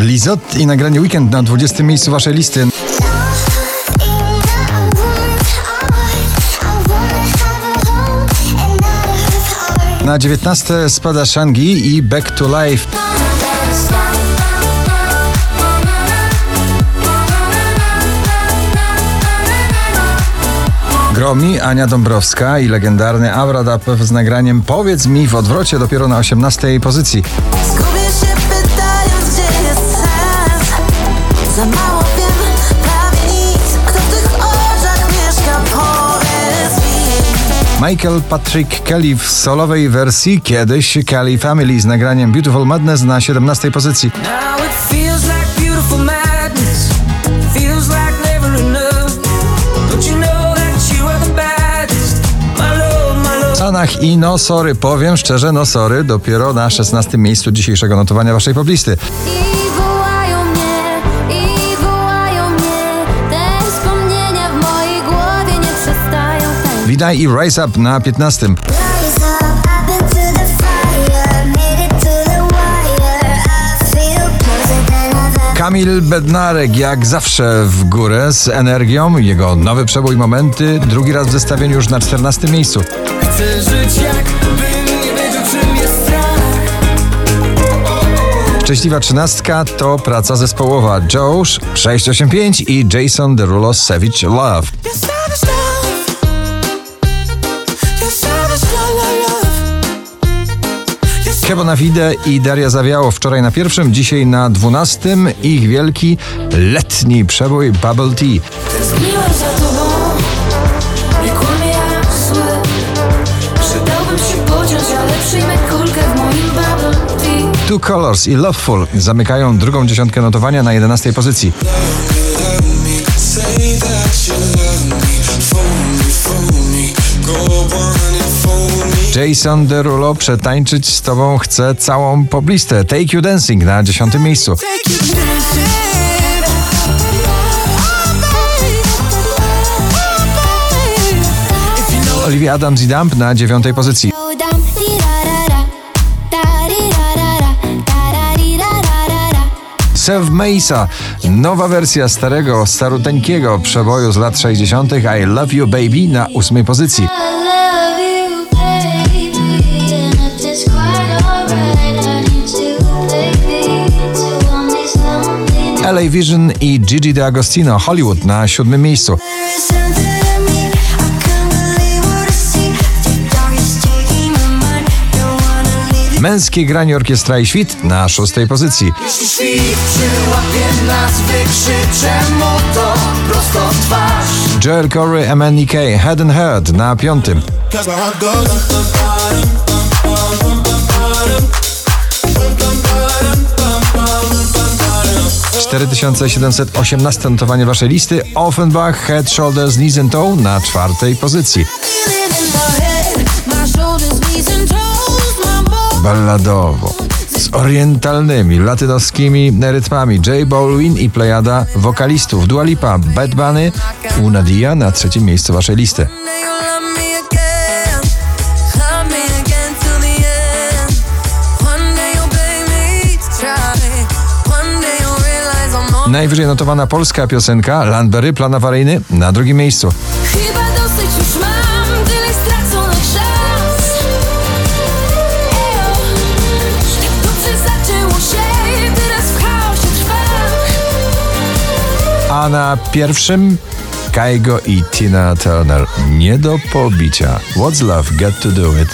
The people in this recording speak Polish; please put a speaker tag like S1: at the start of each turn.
S1: Lizot i nagranie Weekend na 20 miejscu waszej listy. Na 19 spada Shangi i Back to Life. Gromi, Ania Dąbrowska i legendarny Avradap z nagraniem Powiedz mi w odwrocie dopiero na 18 pozycji.
S2: Za mało wiem, prawie nic Kto w tych oczach mieszka, powiedz mi
S1: Michael Patrick Kelly w solowej wersji, kiedyś Kelly Family z nagraniem Beautiful Madness na 17 pozycji.
S3: Now it feels like beautiful madness. Feels like never enough. Don't you know that you are the baddest? My love, my love.
S1: Sanach i No Sorry, powiem szczerze, No Sorry, dopiero na 16 miejscu dzisiejszego notowania waszej poblisty.
S4: I feel closer than I've ever
S1: Kamil Bednarek jak zawsze w górę z energią, jego nowy przebój Momenty, drugi raz w zestawieniu już na 14 miejscu.
S3: Chcę żyć jakbym nie wiedział czym jest strach.
S1: Szczęśliwa trzynastka to praca zespołowa. Josh 685 i Jason Derulo savage love
S2: love
S1: Kebo na Fide i Daria Zawiało wczoraj na pierwszym, dzisiaj na dwunastym. Ich wielki letni przebój Bubble Tea.
S3: Tęskniłem za tobą. Nie kłamie jak zły. Przydałbym się pociąć, ale przyjmę kulkę w moim bubble tea.
S1: Two Colors i Loveful zamykają drugą dziesiątkę notowania na 11 pozycji.
S5: Say that you love me, phone me,
S1: Jason Derulo przetańczyć z tobą chce całą poblistę. Take You Dancing na 10 miejscu. Olivia Adams i Dump na 9 pozycji. Sev Mesa, nowa wersja starego, staruteńkiego przeboju z lat 60. I Love You Baby na 8 pozycji. LA Vision i Gigi D'Agostino Hollywood na 7 miejscu. Męskie granie orkiestra i świt na 6 pozycji.
S3: Jeśli świt przyłapie nas, wykrzyczę mu to prosto w twarz.
S1: Joel Corey, MNEK, Head and na 5. 4718 notowanie waszej listy. Offenbach, Head, Shoulders, Knees and Toe na czwartej pozycji. Balladowo. Z orientalnymi, latynoskimi rytmami J Balwin i plejada wokalistów Dua Lipa, Bad Bunny, Una Dia na trzecim miejscu waszej listy. Najwyżej notowana polska piosenka Landberry, plan awaryjny na drugim miejscu.
S2: Chyba dosyć już mam Tyle straconych szans Ejo Tak dobrze zaczęło się Teraz w chaosie trwam
S1: A na pierwszym Kaigo i Tina Turner. Nie do pobicia. What's love got to do it?